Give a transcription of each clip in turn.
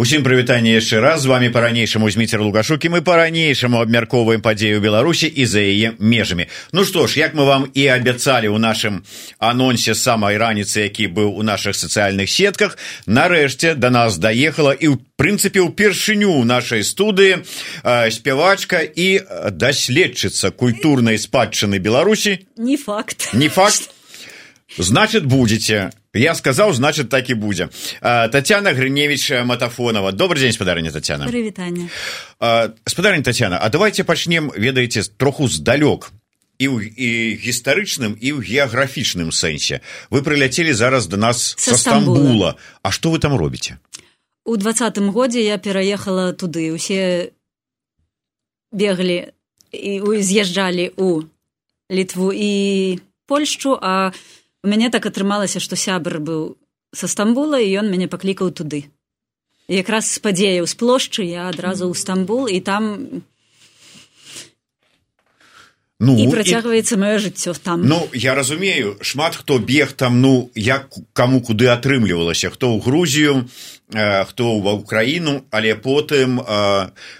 Усім прывітанне яшчэ раз. З вами па-ранейшаму зміцер лугашукі мы па-ранейшаму абмяркоўваем падзею беларусі і за яе межамі. Ну што ж як мы вам і абяцалі ў нашым анонсе самай раніцы які быў у наших сацыяльных сетках нарэшце да нас даехала і ў прынцыпе ўпершыню ў нашай студыі э, спявачка і даследчыца культурнай спадчыны беларусі. Не факт. Не факт значит будете. Я сказаў значит так і будзе татяна грыневич матафонова. Добрый дзень спадарня татяна спадарня татяна а давайте пачнем ведаеце троху здалёк і ў і гістарычным і ў геаграфічным сэнсе вы прыляцелі зараз до нас са стамбула. А что вы там робіце у двадцатым годзе я пераехала туды. Усе беглі і з'язджалі у літву і польшчу а у у мяне так атрымалася што сябр быў са стамбула і ён мяне паклікаў туды. Якраз спадзеяў з плошчы я адразу ў стамбул і там ну і працягваецца і... маё жыццё там. Ну я разумею шмат хто бег там ну як каму куды атрымлівалася хто ў грузію хто ва ўкраіну але потым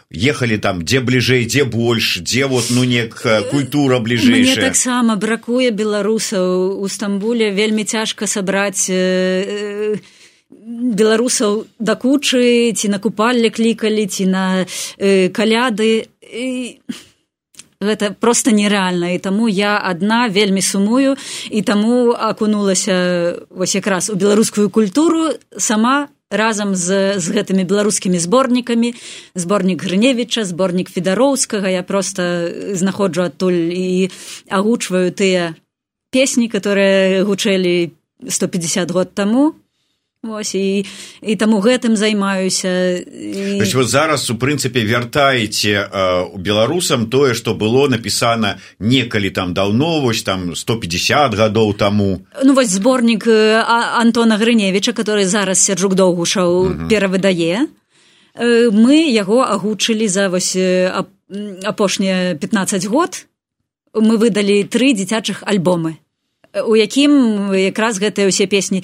ехалі там дзе бліжэй дзе больш дзе вот ну не культура бліжэйшая таксама бракуе беларусаў у стамбуле вельмі цяжка сабраць э, беларусаў да кучы ці на купальле клікалі ці на э, каляды. І гэта просто нереальна і таму я адна вельмі сумую і таму акунулася вось якраз у беларускую культуру сама разам з, з гэтымі беларускімі зборнікамі. Зборнік грыневіча зборнік федароўскага. Я просто знаходжу адтуль і агучваю тыя песні которые гучэлі сто пятьдесят год таму Вось, і, і таму гэтым займаюся і... вот зараз у прынцыпе вяртаеце у беларусам тое што было напісана некалі там даўно вось там сто пятьдесят гадоў таму. Ну вось зборнік антона грыневіча который зараз сярджук доўгушаў перавыдае. Мы яго агучылі за вось апошнія пятнадцать год. Мы выдалі тры дзіцячых альбомы у якім якраз гэтыя ўсе песні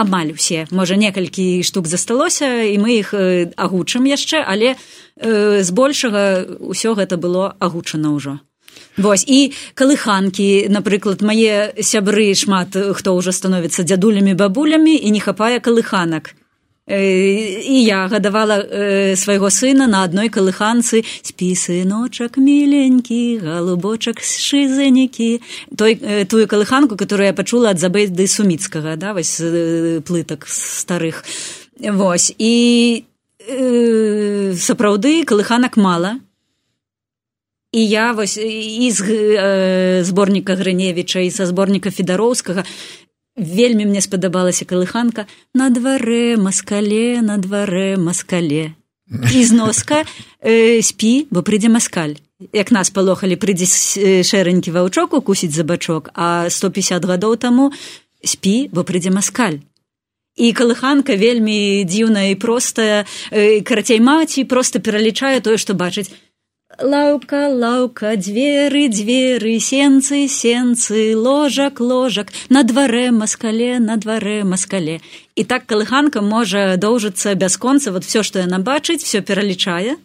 амаль усе. Можа некалькі штук засталося і мы іх агучым яшчэ але э, збольшага ўсё гэта было агучана ўжо. Вось і калыханкі напрыклад мае сябры шмат хто ўжо становіцца дзядулямі бабулямі і не хапае калыханак і я гадавала э, свайго сына на адной калыханцы. Спісы ночак міленькі галубочак шызанікі той э, тую калыханку которую я пачула ад забэйды суміцкага да вось э, плытак старых. Вось і э, сапраўды калыханак мала. І я вось і з э, зборніка грыневіча і са зборніка федароўскага вельмі мне спадабалася калыханка на дварэ маскале на дварэ маскале і зноска э, спі бо прыйдзе маскаль. Як нас палохалі прыйдзе шэранькі ваўчок укусіць за бачок а сто пятьдесят гадоў таму спі бо прыйдзе маскаль. І калыханка вельмі дзіўная і простая э, карацей маці просто пералічае тое што бачыць лаўка лаўка дзверы дзверы сенцы сенцы ложак ложак на дварэ маскале на дварэ маскале. І так калыханка можа доўжыцца бясконца вот все што яна бачыць все пералічае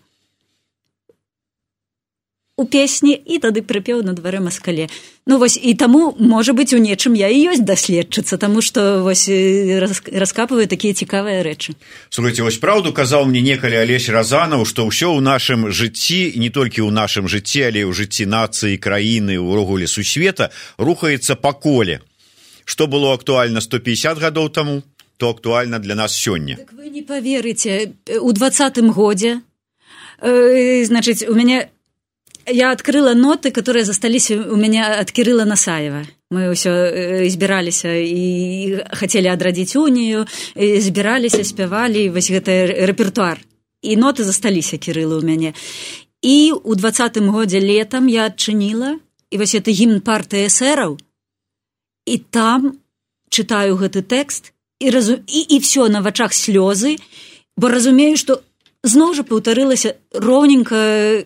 у песні і тады прыпеў на дварэ маскале. Ну вось і таму можа быць у нечым я і ёсць даследчыцца таму што вось раскапываю такія цікавыя рэчы. Слухайте вось праўду казаў мне некалі алесь разанаў што ўсё ў нашым жыцці не толькі ў нашым жыцці але ў жыцці нацыі краіны ўвогуле сусвета рухаецца па коле. Што было актуальна сто пятьдесят гадоў таму то актуальна для нас сёння. Так вы не поверыце у двадцатым годзе э, значыць у мяне я открыла ноты которые застались у меня от кирилла насаева. Мы ўсё э, збіраліся і хацелі адрадзіць унію збіраліся спявалі вось гэты рэпертуар і ноты засталіся кирылла у мяне і у двадцатым годзе летом я адчыніла і вось это гімн партыі эсэраў. І там чытаю гэты тэкст і разу і і все на вачах слёзы бо разумею што зноў жа паўтарылася роўненька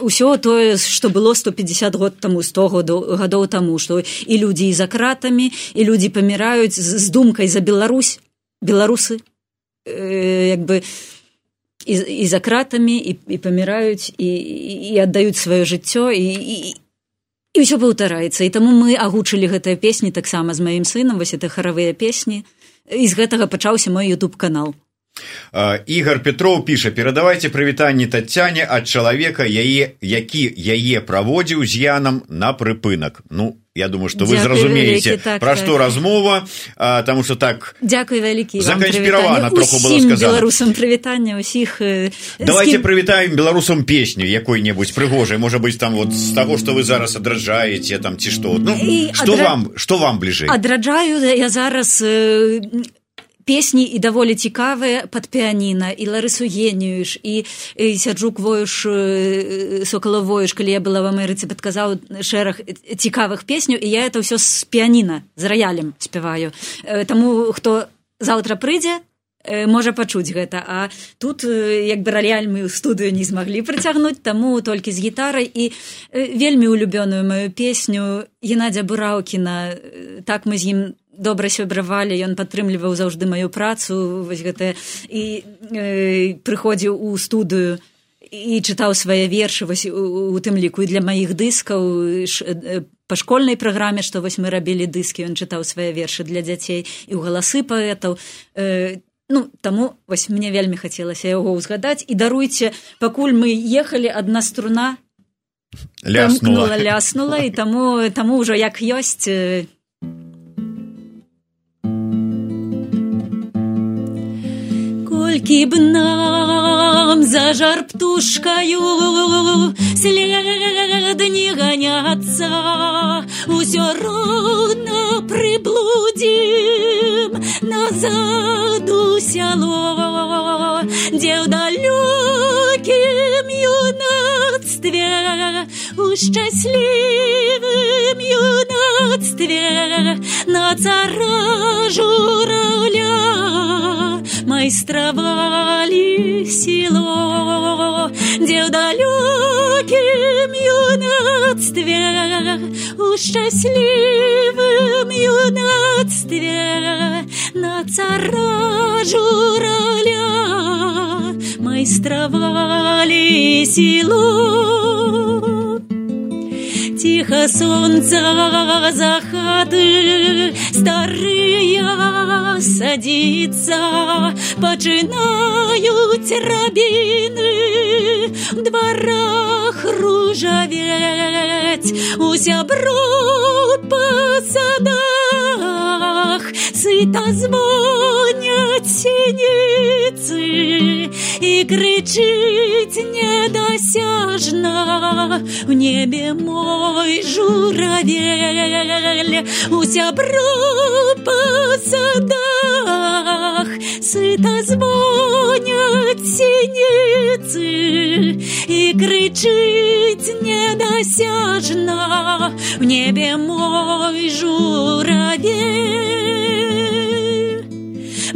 ўсё тое што было сто пятьдесят год таму сто гадоў гадоў таму што і людзі і за кратамі і людзі паміраюць з, з думкай за беларусь беларусы як бы і, і за кратамі і, і паміраюць і, і аддаюць сваё жыццё і, і, і ўсё паўтараецца. І таму мы агучылі гэтыя песні таксама з маім сынам вось это харавыя песні. І з гэтага пачаўся мой youtube канал Ігор Петров піша перадавайце прывітанні татяне ад чалавека яе які яе праводзіў з янам на прыпынак ну я думаю что вы зразумееце так, пра што так. размова а, тому что так дзякуй вялікі заканспіравана троху было беларусам прывітання ўсіх давайте кім... прывітаем беларусам песню якой-небудзь прыгожай можа быть там вот з таго что вы зараз адраджаеце там ці што. Ну, что адра... вам что вам бліжэй? адраджаю я зараз песні і даволі цікавыя пад піяніна і ларысу генюеш і, і сяджу квоюш сокалавоюш калі я была в Амерыцы падказаў шэраг цікавых песню і я это ўсё з піяніна з раялем спяваю таму хто заўтра прыйдзе можа пачуць гэта. А тут як бы раяль мы ў студыю не змаглі прыцягнуць таму толькі з гітарай. І вельмі улюбёную маю песню геннадзя бураўкіна так мы з ім добра сябравалі ён падтрымліваў заўжды маю працу вось гэта і э, прыходзіў у студыю і чытаў свае вершы вось у, у тым ліку і для маіх дыскаў ш, э, па школьнай праграме што вось мы рабілі дыскі ён чытаў свае вершы для дзяцей і ў галасы паэтаў. Э, ну таму вось мне вельмі хацелася яго ўзгадаць. І даруйце пакуль мы ехалі адна струна ляснула. ляснула і таму таму ўжо як ёсць толькі б нам за жар птушкаю след не ганяцца усё роўна прыблудзім назад у сяло дзе ў далёкім юнацтве у шчаслівым юнацтве на цара журавля майстравалі сіло, дзе ў далёкім юнацтве у шчаслівым юнацтве на цара жураля майстравалі сіло ціха сонца за хаты. Старыя садіцца пачынаюць рабіны. Дварах ружавець у сябро па садах. Сыта звоняць сініцы і крычыць недасяжна в небе мой журавель у сябро па садах сыта звоняць сініцы і крычыць недасяжна в небе мой журавель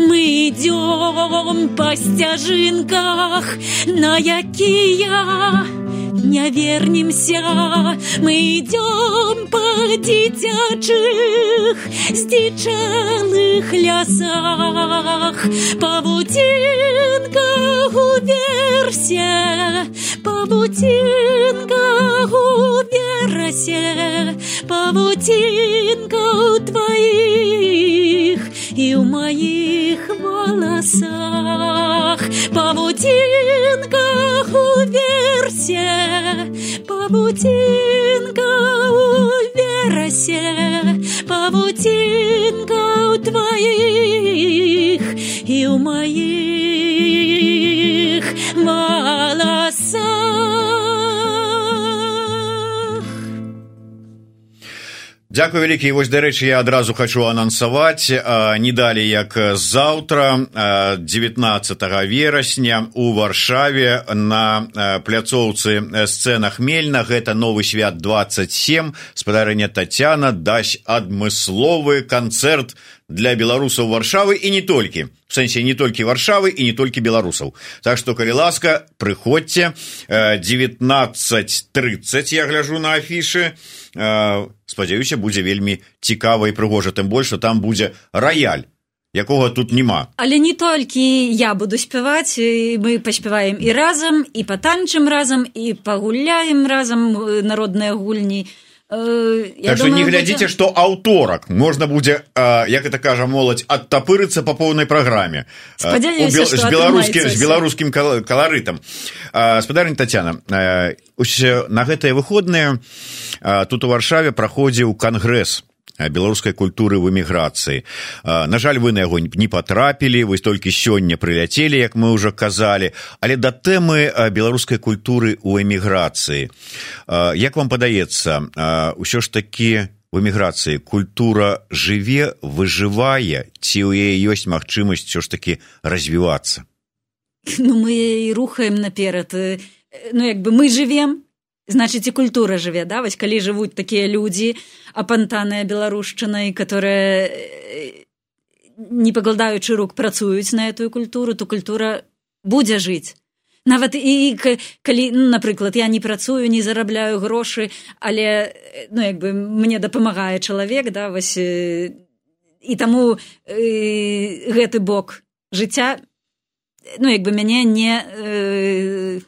мы идем по стяжинках, на якія не вернемся, мы идем по дзіцячых здзічалых лясах, павуцінка уверсе, павуцінка уверсе, павуцінка у твоих і ў маіх валасах павуцінках уверсе павуцінка у верасе павуцінка ў тваіх і ў маіх Дякую вялікі вось дарэчы я адразу хочу анансаваць не далі як заўтра 19 верасня у варшаве на пляцоўцы сцэна хмельна гэта новы свят 27 спадарэння татяна дасць адмысловы канцэрт для беларусаў варшавы і не толькі. В сэнсе не толькі варшавы і не толькі беларусаў. Так што калі ласка прыходзьце. 1930 я гляжу на афішы спадзяюся будзе вельмі цікава і прыгожа тым больш что там будзе раяль якога тут няма. Але не толькі я буду спяваць мы паспяваем і разам і патанчым разам і пагуляем разам народныя гульні так что не глядзіце что аўторак можна будзе як это кажа моладзь адтапырыцца по поўнай праграме з беларускім з беларускім каларытам спадарня татяна на гэтыя выходныя тут у варшаве праходзіў кангрэс беларускай культуры в эміграцыі. На жаль вы на яго не патрапілі вось толькі сёння прыляцелі як мы уже казалі. Але да тэмы беларускай культуры у эміграцыі. Як вам падаецца ўсё ж такі в эміграцыі культура жыве выжывае ці ў яе ёсць магчымасць все ж таки развівацца? Ну мы і рухаем наперад. Ну як бы мы живвем значит і культура жыве да? Вось калі жывуць такія людзі апантаныя беларушчынай которые не пагладаючы рук працуюць на этую культуру то культура будзе жыць. Нават і калі ну, напрыклад я не працую не зарабляю грошы але ну як бы мне дапамагае чалавек да вось і таму э, гэты бок жыцця ну як бы мяне не э,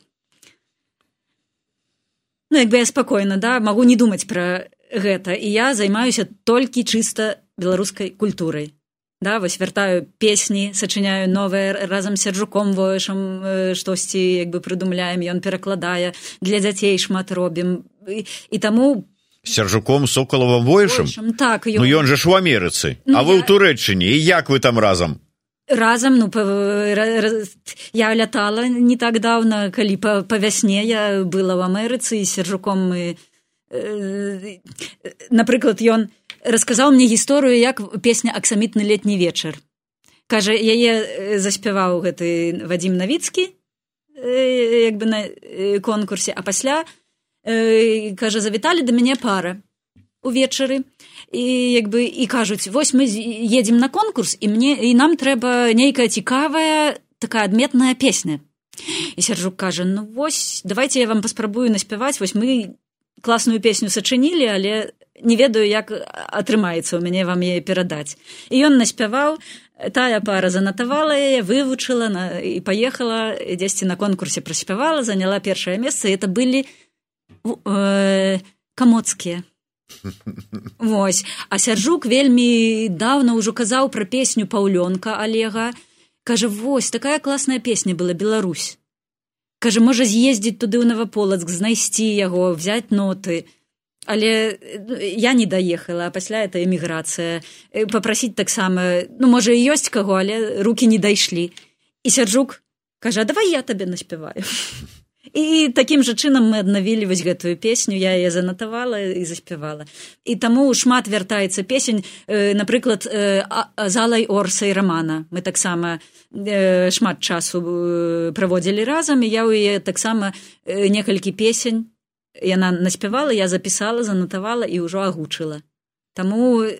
ну як бы я спакойна да магу не думаць пра гэта. І я займаюся толькі чыста беларускай культурай. Да вось вяртаю песні сачыняю новыя разам сярджуком воішам штосьці як бы прыдумляем ён перакладае. Для дзяцей шмат робім. І, і таму сяржуком сокалавым воішам так ён... Ну, ён. жа ж у амерыцы. Ну, а вы ў я... турэччыне і як вы там разам разам ну па, я лятала не так даўна калі па, па вясне я была ў амерыцы і сержуком мы э, напрыклад ён расказаў мне гісторыю як песня аксамітны летні вечар кажа яе заспяваў гэты вадзім навіцкі як бы на конкурсе а пасля кажа завіталі да мяне пара увечары і як бы і кажуць вось мы едзем на конкурс і мне і нам трэба нейкая цікавая такая адметная песня і сяржук кажа ну вось давайте я вам паспрабую наспяваць вось мы класную песню сачынілі але не ведаю як атрымаецца у мяне вам яе перадаць і ён наспяваў тая пара занатавала яе вывучыла на і паехала дзесьці на конкурсе праспявала заняла першае месца это былі э, камоцкія Вось. А сяржук вельмі даўна ўжо казаў пра песню паўлёнка алега. Кажа вось такая класная песня была Беларусь кажа можа з'ездзіць туды ў наваполацк знайсці яго взять ноты але ну, я не даехала а пасля это эміграцыя. Попрасіць таксама ну можа і ёсць каго але руки не дайшлі. І сяржук кажа давай я табе наспяваю і такім жа чынам мы аднавілі вось гэтую песню я яе занатавала і заспявала і таму шмат вяртаецца песень э, напрыклад э, залай орса і рамана мы таксама э, шмат часу э, праводзілі разам і я ў яе таксама э, некалькі песень. Яна наспявала я запісала занатавала і ўжо агучыла таму э,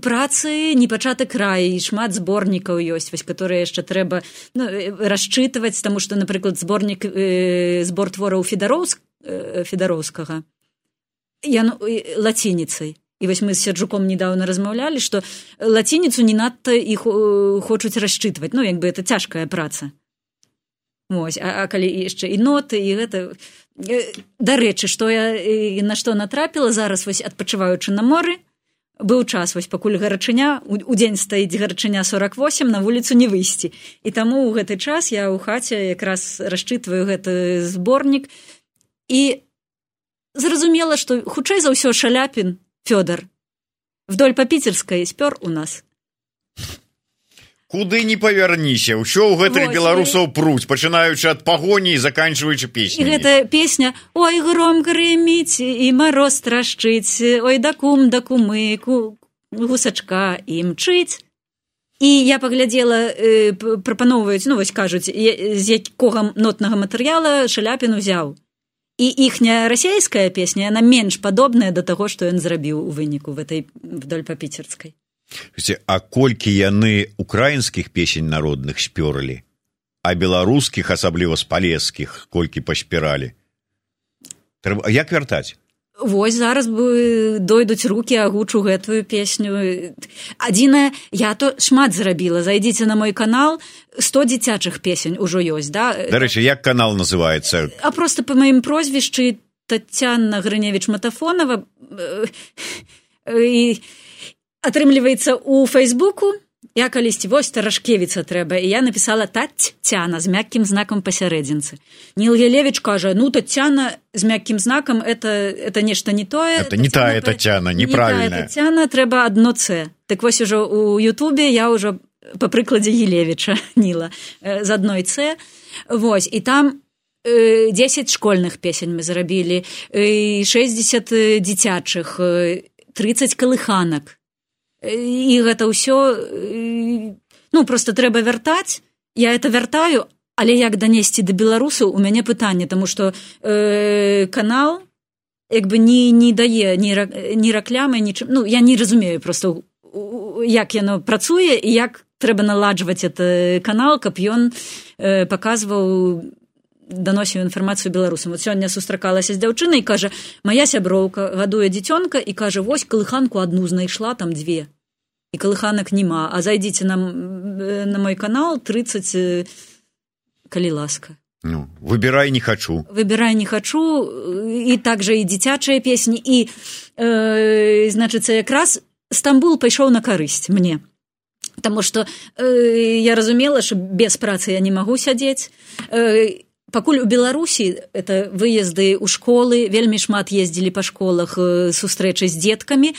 працы не пачаты край і шмат зборнікаў ёсць вось которые яшчэ трэба ну, расчытваць таму што напрыклад зборнік э, збор твораў федароўск э, федароўскага я ну, лацініцай. І вось мы з сярджуком недавно размаўлялі што лацініцу не надта іх э, хочуць расчытваць. Ну як бы это цяжкая праца. Ось, а, а калі яшчэ і ноты і гэта дарэчы што я на што натрапіла зараз вось адпачываючы на моры быў час вось пакуль гарачыня у дзень стаіць гарачыня сорок восемь на вуліцу не выйсці. І таму ў гэты час я ў хаце якраз расчытваю гэты зборнік. І зразумела што хутчэй за ўсё шаляпін фёдор. Вдоль па піцерскай спёр у нас куды не павярніся ўсё ў гэтых беларусаў пруць пачынаючы ад пагоні і заканчваючы песню гэта песня ой гром грыміць і мароз трашчыць ой да кум да кумыку гусачка і мчыць і я паглядзела э, прапаноўваюць ну вось кажуць з якога нотнага матэрыяла шаляпін узяў. І іхняя расійская песня яна менш падобная да таго што ён зрабіў у выніку в этой вдоль па піцерскай а колькі яны украінскіх песень народных спёрлі а беларускіх асабліва з палескіх колькі паспіралі трэба як вяртаць? Вось зараз бы дойдуць руки агучу гэтую песню. Адзінае я то шмат зрабіла. Зайдзіце на мой канал 100 дзіцячых песень ужо ёсць да? Дарэчы як канал называется а просто по маім прозвішчы татяна грыневич матафонова і атрымліваецца у фейсбуку. Я калісьці вось таражкевіца трэба і я написала тацяна з мяккім знакам пасярэдзінцы ніл елевич кажа ну татяна з мяккім знакам это это нешта не тое это не тая татяна неправільная татяна трэба адно c так вось ужо у ютубе я ўжо по прыкладзе елевича ніла з адной c вось і там 10 школьных песень мы зрабілі 60 дзіцячых 30 калыханак і гэта ўсё ну просто трэба вяртаць я это вяртаю але як данесці да беларусаў у мяне пытанне тому что э, канал як бы не не дае ні ні рэклямы нічым ну я не разумею просто як яно працуе і як трэба наладжваць это канал каб ён э, паказваў даносіў інфармацыю беларусам вот сёння сустракалася з дзяўчынай кажа моя сяброўка гадуе дзіцёнка і кажа вось калыханку адну знайшла там дзве і калыханак няма а зайдзіце нам на мой канал 30 калі ласка ну выбірай не хачу выбірай не хачу і также і дзіцячыя песні і э, значыцца якраз стамбул пайшоў на карысць мне. Таму што э, я разумела що без працы я не магу сядзець э, пакуль у беларусі это выезды ў школы вельмі шмат ездзілі па школах сустрэчы з дзеткамі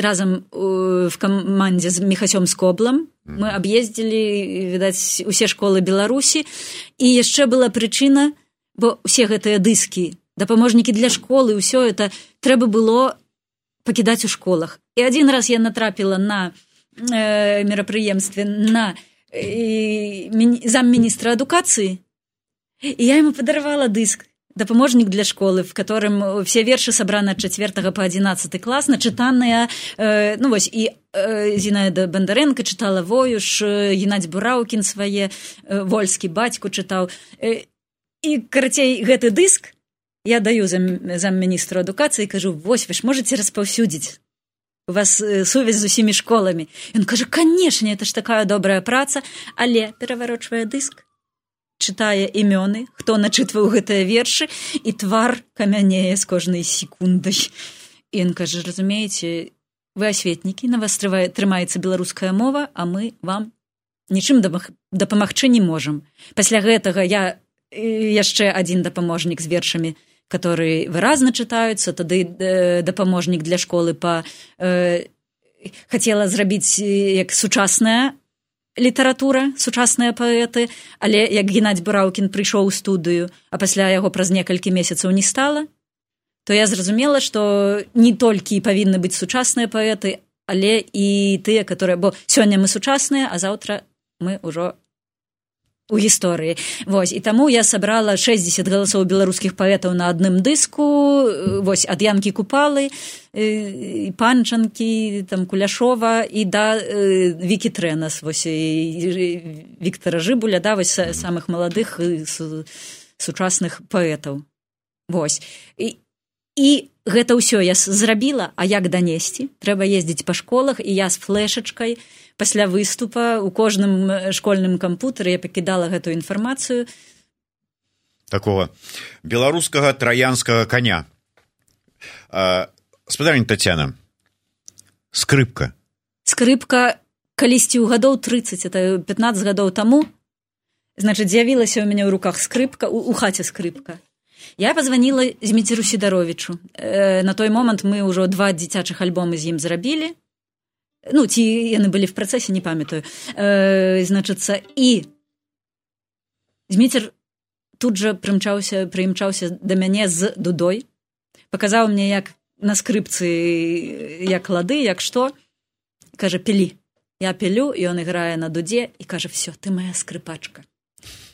разам в камандзе з мехасём скоблам мы аб'ездзілі відаць усе школы беларусі і яшчэ была прычына бо усе гэтыя дыскі дапаможнікі для школы ўсё это трэба было пакідаць у школах. І адзін раз я натрапіла на э, мерапрыемстве на э, замміністра адукацыі і я ему падаравала дыск дапаможнік для школы в которым все вершы сабраны ад четвертого по одиннадцатый класс начытаныя э, ну вось і э, зінаеда бандаренко чытала воюш геннадзь бураўкін свае э, вольскі бацьку чытаў э, і карацей гэты дыск я даю зам замміністру адукацыі кажу вось вы ж можете распаўсюдзіць. У вас э, сувязь з усімі школамі ён кажа канешне это ж такая добрая праца але пераварочвае дыск чытае імёны хто начытваў гэтыя вершы і твар камянее з кожнай секундай. Ён кажа разумееце вы асветнікі на вас трывае трымаецца беларуская мова а мы вам нічым дапамагчы не можам. Пасля гэтага я яшчэ адзін дапаможнік з вершамі которые выразна чытаюцца тады э, дапаможнік для школы па э, хацела зрабіць як сучасная літаратура сучасныя паэты. Але як геннадзь бураўкін прыйшоў у студыю а пасля яго праз некалькі месяцаў не стала то я зразумела што не толькі павінны быць сучасныя паэты але і тыя которые бо сёння мы сучасныя а заўтра мы ўжо у гісторыі. Вось і таму я сабрала 60 галасоў беларускіх паэтаў на адным дыску вось ад янкі купалы і панчанкі там куляшова і да вікі трэнас. Вось Віктора жыбуля да вось самых маладых сучасных паэтаў. Вось. І і гэта ўсё я зрабіла а як данесці? Трэба ездзіць па школах і я з флешачкай пасля выступа у кожным школьным кампутары я пакідала гэтую інфармацыю. Такого беларускага траянскага коня спадарня татяна скрыпка. Скрыпка калісьці ў гадоў 30 это 15 гадоў таму. Значит з'явілася ў мяне ў руках скрыпка у, у хаце скрыпка. Я позвонила зміцеру сідаровичу э, на той момант мы ўжо два дзіцячых альбомы з ім зрабілі ну ці яны былі в працэсе не памятаю. Э, значыцца і зміцер тут жа прымчаўся прыімчаўся да мяне з дудой паказаў мне як на скрыпцы як лады як што. Кажа пілі. Я пілю і он іграе на дудзе і кажа все ты моя скрыпачка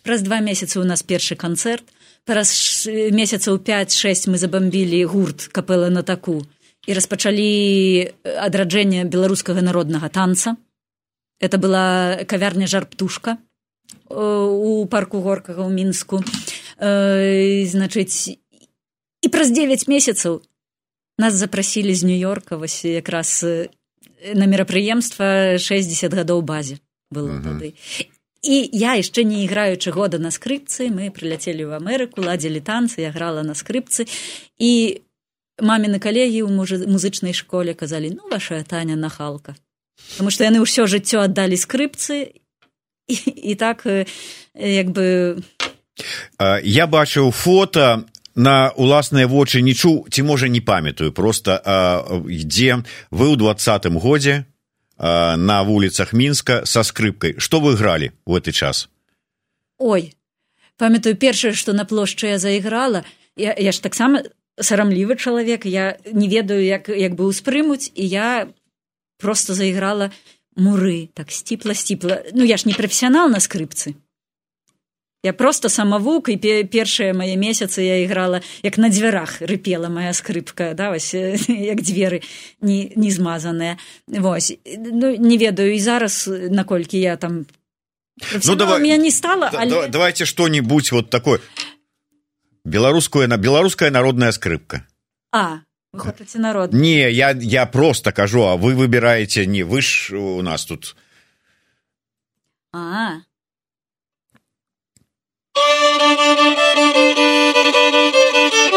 праз два месяцы у нас першы канцэрт праз месяцаў пять шесть мы забамбілі гурт капэла на таку і распачалі адраджэнне беларускага народнага танца. Это была кавярня жар птушка у парку горкага ў мінску. Значыць і праз 9 месяцаў нас запрасілі з нью-йорка вось якраз на мерапрыемства 60 гадоў базе было тады. І я яшчэ не іграючы года на скрыпцы мы прыляцелі ў Амерыку ладзілі танцы я грала на скрыпцы. І маміны калегі ў музычнай школе казалі ну ваша таня нахалка Таму што яны ўсё жыццё аддалі скрыпцы і, і так як бы я бачыў фото на уласныя вочы не чуў ці можа не памятаю просто ідзе вы ў двадцатым годзе а, на вуліцах мінска са скрыпкай. Што вы гралі в гэты час? Ой памятаю першае што на плошчы я заіграла я, я ж таксама сарамлівы чалавек я не ведаю як як бы ўспрымуць і я просто заіграла муры так сціпла сціпла. Ну я ж не прафесіянал на скрыпцы. Я просто самавук і першыя мае месяцы я іграла як на дзвярах рыпела моя скрыпка да вось як дзверы не не змазаныя. Вось. Ну не ведаю і зараз наколькі я там ну, давай, меня не стала да, але... давайте что-нибудь вот такое беларускую на беларуская народная скрыпка. А народ. Не я я просто кажу а вы выбираете не вы ж у нас тут. А. танчыць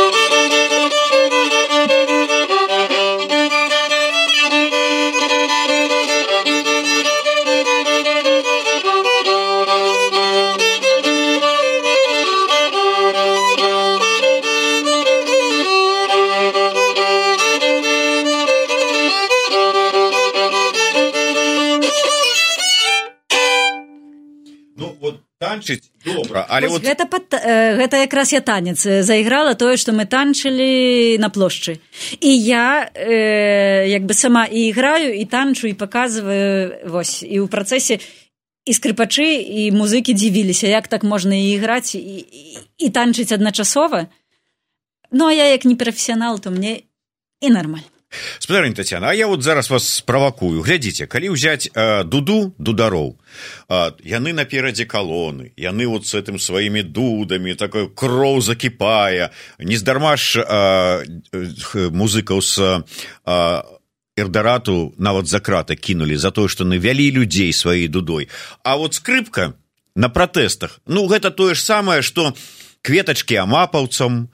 добра але вот... гэта пад... гэта якраз я танец зайграла тое што мы танчылі на плошчы. І я э, як бы сама і іграю і танчу і показываю вось і ў працэсе і скрыпачы і музыкі дзівіліся як так можна і іграць і, і, і танчыць адначасова. Ну а я як не прафесіянал то мне і нармальна спадарня татяна а я вот зараз вас справакую глядзіце калі ўзяць э, дуду дудароў э, яны наперадзе калоны яны вот с этим сваімі дудамі такой кроў закіпае нездарма ж э, музыкаў с э, эрдарату нават за крата кінулі за тое што навялі людзей сваёй дудой. А вот скрыпка на пратэстах ну гэта тое ж самае што кветачкі амапаўцам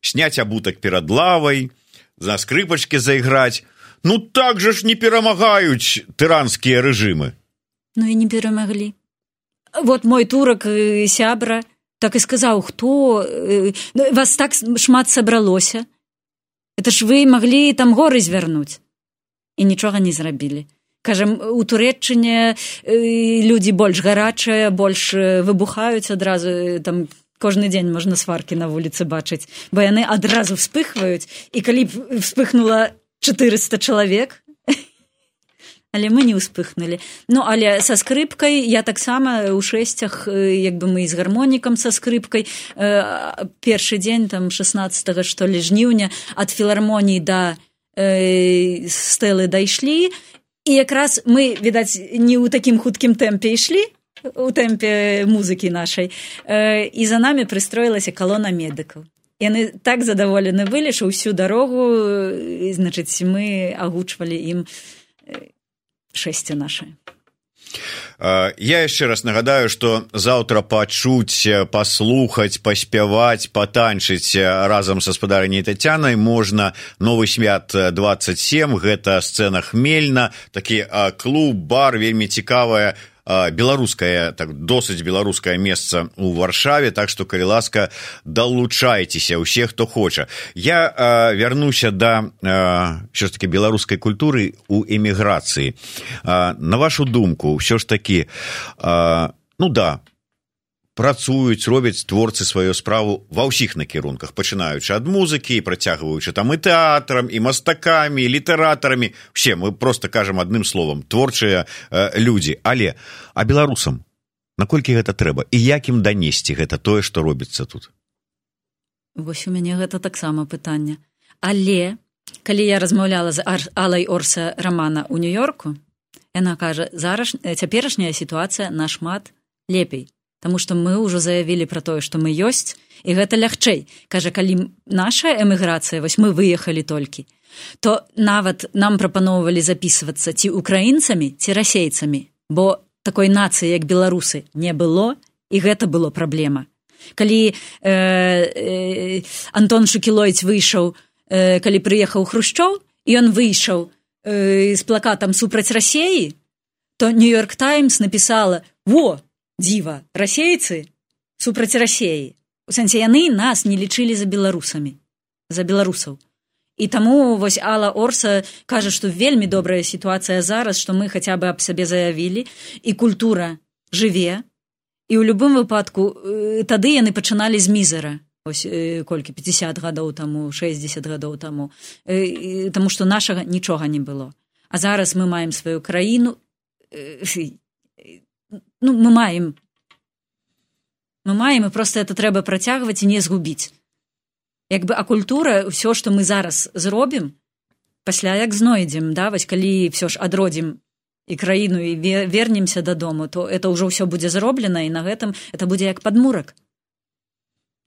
сняць абутак перад лавай за скрыпачкі зайграць ну так жа ж не перамагаюць тыранскія рэжымы. Ну і не перамаглі. Вот мой турак сябра так і сказаў хто ну, вас так шмат сабралося. Это ж вы маглі там горы звярнуць і нічога не зрабілі. Кажам у турэччыне людзі больш гарачыя больш выбухаюць адразу там кожны дзень можна сваркі на вуліцы бачыць бо яны адразу вспыхваюць і калі б вспыхнула 400 чалавек але мы не ўспыхнули ну але са скрыпкай я таксама ў шэсцях як бы мы з гармонікам са скрыпкай э, першы дзень там 16 што ли жніўня ад філармоніі да э, стэлы дайшлі і якраз мы відаць не ў такім хуткім тэмпе ішлі у тэмпе музыкі нашай. І за намі прыстроілася калона медыкаў. Яны так задаволены былі що ўсю дарогу значыць мы агучвалі ім шэсце нашае Я яшчэ раз нагадаю, што заўтра пачуць, паслухаць, паспяваць, патанчыць разам са спадарняй тацянай можна. Новы свят 27 гэта сцэна хмельна. Такі клуб бар вельмі цікавая беларускае так досыць беларускае месца у варшаве так што калі ласка далучайцеся ўсе хто хоча. Я а, вярнуся да що ж таки беларускай культуры у эміграцыі. На вашу думку ўсё ж такі а, ну да працуюць робяць творцы сваю справу ва ўсіх накірунках пачынаючы ад музыкі і працягваючы там і тэатрам і мастакамі літаратарамі. Все мы просто кажам адным словам творчыя э, людзі. Але а беларусам наколькі гэта трэба? І як ім данесці гэта тое што робіцца тут? Вось у мяне гэта таксама пытанне. Але калі я размаўляла з алай орса рамана ў нью-йорку яна кажа зараз цяперашняя сітуацыя нашмат лепей Таму што мы ўжо заявілі пра тое, што мы ёсць і гэта лягчэй. кажа, калі наша эміграцыя вось мы выехалі толькі, то нават нам прапаноўвалі запісвацца ці украінцамі ці расейцамі, бо такой нацыі як беларусы не было і гэта было праблема. Калі э, э, Антон Шукілойць выйшаў, э, калі прыехаў хрушчоў і ён выйшаў э, з плакатам супраць рассеі, то нью-йорк таймс напісала: во дзіва расейцы супраць рассеі. У сэнсе яны нас не лічылі за беларусамі за беларусаў і таму вось Алла Орса кажа, што вельмі добрая сітуацыя зараз, што мы хаця бы аб сабе заявілі і культура жыве і ў любым выпадку э, тады яны пачыналі з мізера ось э, колькі 50 гадоў таму 60 гадоў таму. Э, таму што нашага нічога не было. А зараз мы маем сваю краіну ну мы маем. Мы маем і просто это трэба працягваць і не згубіць як бы а культура ўсё што мы зараз зробім пасля як знойдзем да вось калі ўсё ж адродзім і краіну і вернемся дадому то это ўжо ўсё будзе зроблена і на гэтым это будзе як падмурак.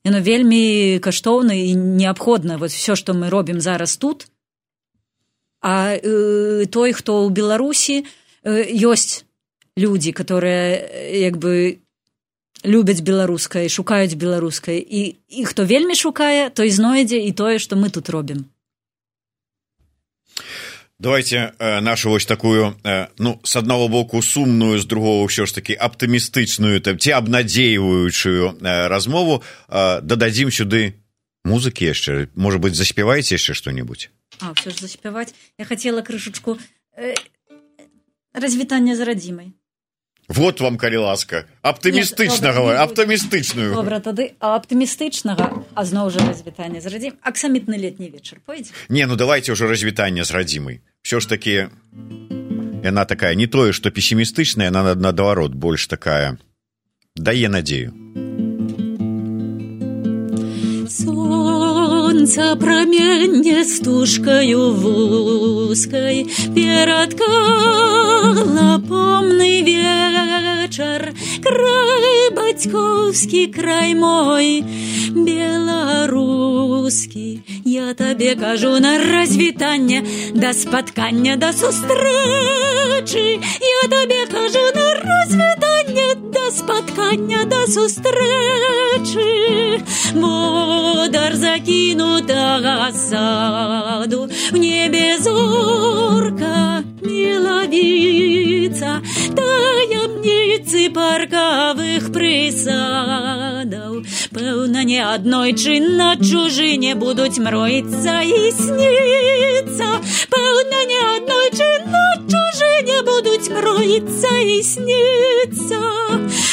Яно вельмі каштоўна і неабходна. Вот все што мы робім зараз тут а э, той хто ў беларусі э, ёсць людзі которые як бы любяць беларускай шукаюць беларускай і і хто вельмі шукае той знойдзе і тое што мы тут робім. Давайте э, нашу вось такую э, ну с аднаго боку сумную з другого ўсё ж таки аптымістычную там ці абнадзейваючую э, размову. Э, дададзім сюды музыкі яшчэ. Можа быть заспяваеце яшчэ что-нибудь а все ж заспяваць. Я хотела крышачку э, развітання з радзімай вот вам калі ласка аптымістычнага аптымістычную добра тады аптымістычнага а зноў жа развітанне з радзім аксамітны летні вечар пойдзе не ну давайте ўжо развітанне з радзімай все ж таки яна такая не тое што песімістычная яна наадварот больш такая дае надзею Солнца промянне стужкою вузкой. Ператкала помный вечер Край батьковский, край мой. Белорусский Я тебе кажу на развитание До споткання, до сустречи Я тебе кажу на развитание До споткання, до сустречи Водар закинутого саду В небе зорка миловица Таямницы парковых присадов Пэўна не аднойчы на чужыне будуць мроіцца і сніцца. Пэўна не аднойчы на чужыне будуць мроіцца і сніцца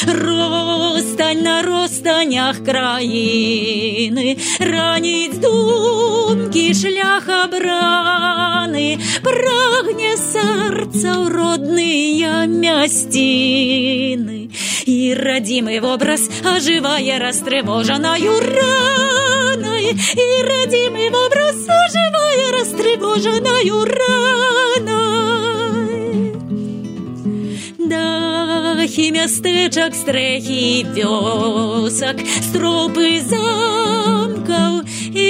Ростань на ростанях краіны раніць думкі шлях абраны прагне сэрца ў родныя мясціны і радзімы вобраз ажывае растрывожанаю ранай і радзімы вобраз ажывае растрывожанаю ранай Дахі мястэчак стрэхі вёсак стропы замкаў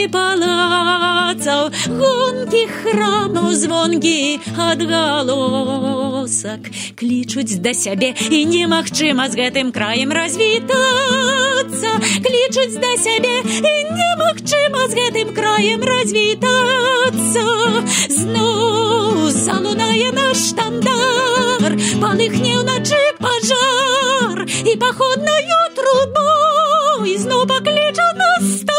і палацаў гонкі храмаў звонкі адгалосак клічуць да сябе. І немагчыма з гэтым краем развітацца. Клічуць да сябе і немагчыма з гэтым краем развітацца. Зноў залунае наш штандар палыхне ўначы пажар і паходнаю трубой зноў пакліча нас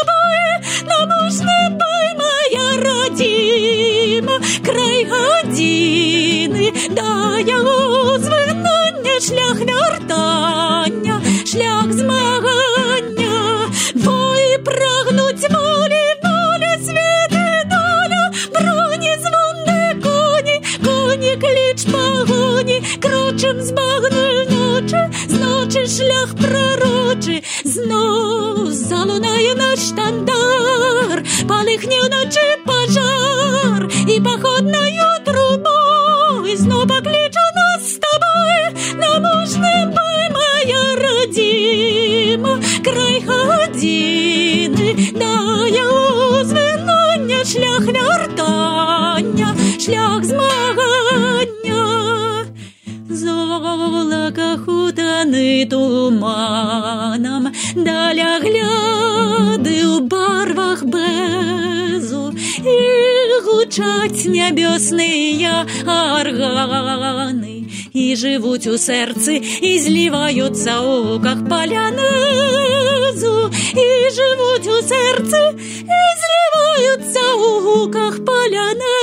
гадзіны да яго звынання шлях вяртання шлях змагання. Бой прагнуць волі воля светы доля броні звонны коні коні кліч пагоні. Крочым з багной ночы з ночы шлях прарочы зноў залунае наш штандар палыхне ўначы туманам даля гляды ў барвах бэзу і гучаць нябёсныя арганы і жывуць у сэрцы і зліваюцца ў ках палянезу і жывуць у сэрцы і зліваюцца ў гуках палянезу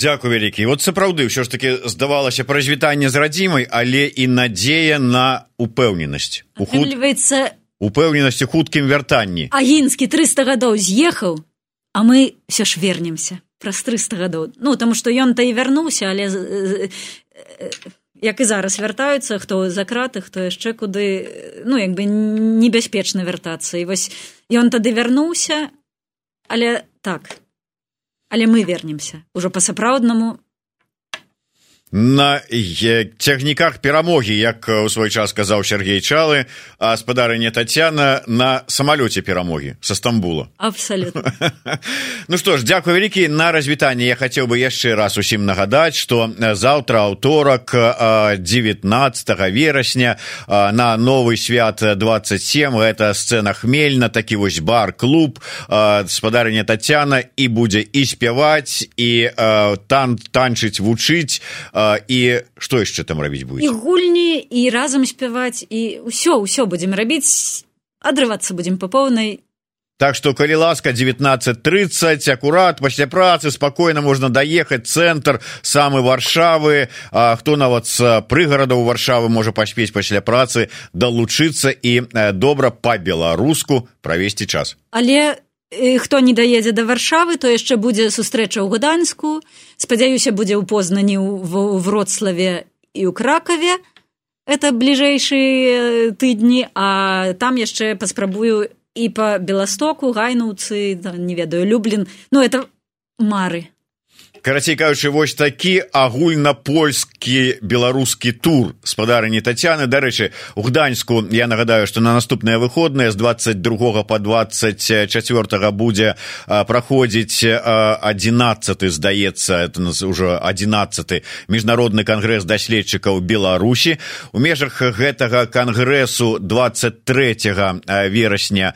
Дякую вялікі вот сапраўды ўсё ж таки здавалася пра развітанне з радзімай але і надзея на упэўненасць. Ухваецца упэўненасці хуткім вяртанні. агінскі 300 гадоў з'ехаў а мы все ж вернемся праз 300 гадоў. Ну таму што ён то і вярнуўся але як і зараз вяртаюцца хто за краты хто яшчэ куды ну як бы небяспечна вяртацца. І вось ён тады вярнуўся але так але мы вернемся ужо па-сапраўднаму на цягніках перамогі як у свой час казаў Сергей чалы а спадарыня татяна на самалёце перамогі са стамбула. Абсолютно ну что ж дзякую вялікі на развітанне я хацеў бы яшчэ раз усім нагадаць что заўтра аўторак 19 верасня на новы свят 27 это сцена хмельна такі вось бар клуб спадарыня татяна і будзе і спяваць і тан танчыць вучыць і што яшчэ там рабіць будзе і гульні і разам спяваць і ўсё ўсё будзем рабіць адрывацца будзем па поўнай Так што калі ласка 1930 акурат пасля працы спакойна можна даехаць цэнтр самы варшавы. А хто нават з прыгарадаў варшавы можа паспець пасля працы далучыцца і добра па-беларуску правесці час. Але хто не даедзе да варшавы то яшчэ будзе сустрэча ў гданьску. Спадзяюся будзе ў познані в вроцлаве і ў кракаве это бліжэйшыя тыдні а там яшчэ паспрабую і па беластоку гайнуўцы не ведаю люблін ну это мары карацей кажучы вось такі агульнапольскі беларускі тур спадарыні татяны дарэчы у гданьску я нагадаю што на наступныя выходныя з 22 по 24 будзе праходзіць 11 здаецца это нас ўжо 11 міжнародны кангрэс даследчыкаў беларусі. У межах гэтага кангрэсу 23 верасня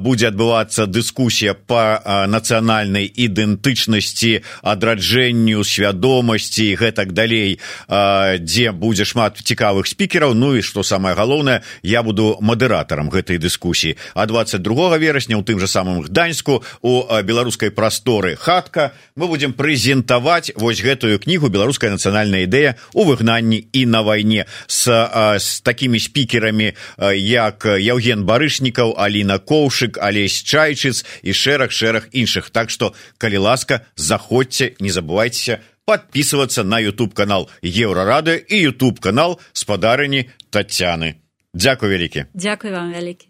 будзе адбывацца дыскусія па нацыянальнай ідэнтычнасці адра нараджэнню свядомасці гэтак далей дзе будзе шмат цікавых спікераў. Ну і што самае галоўнае я буду мадэратарам гэтай дыскусіі. А 22 верасня ў тым жа самым гданьску у беларускай прасторы хатка мы будзем прэзентаваць вось гэтую кнігу беларуская нацыянальная ідэя у выгнанні і на вайне с, с такімі спікерамі як яўген барышнікаў аліна коўшык алесь чайчыц і шэраг шэраг іншых. Так што калі ласка заходзьце не забывайтеся подписываться на youtube канал еврорады и youtube канал спадарыні татяны дзякую вялікі дзякую вам вялікі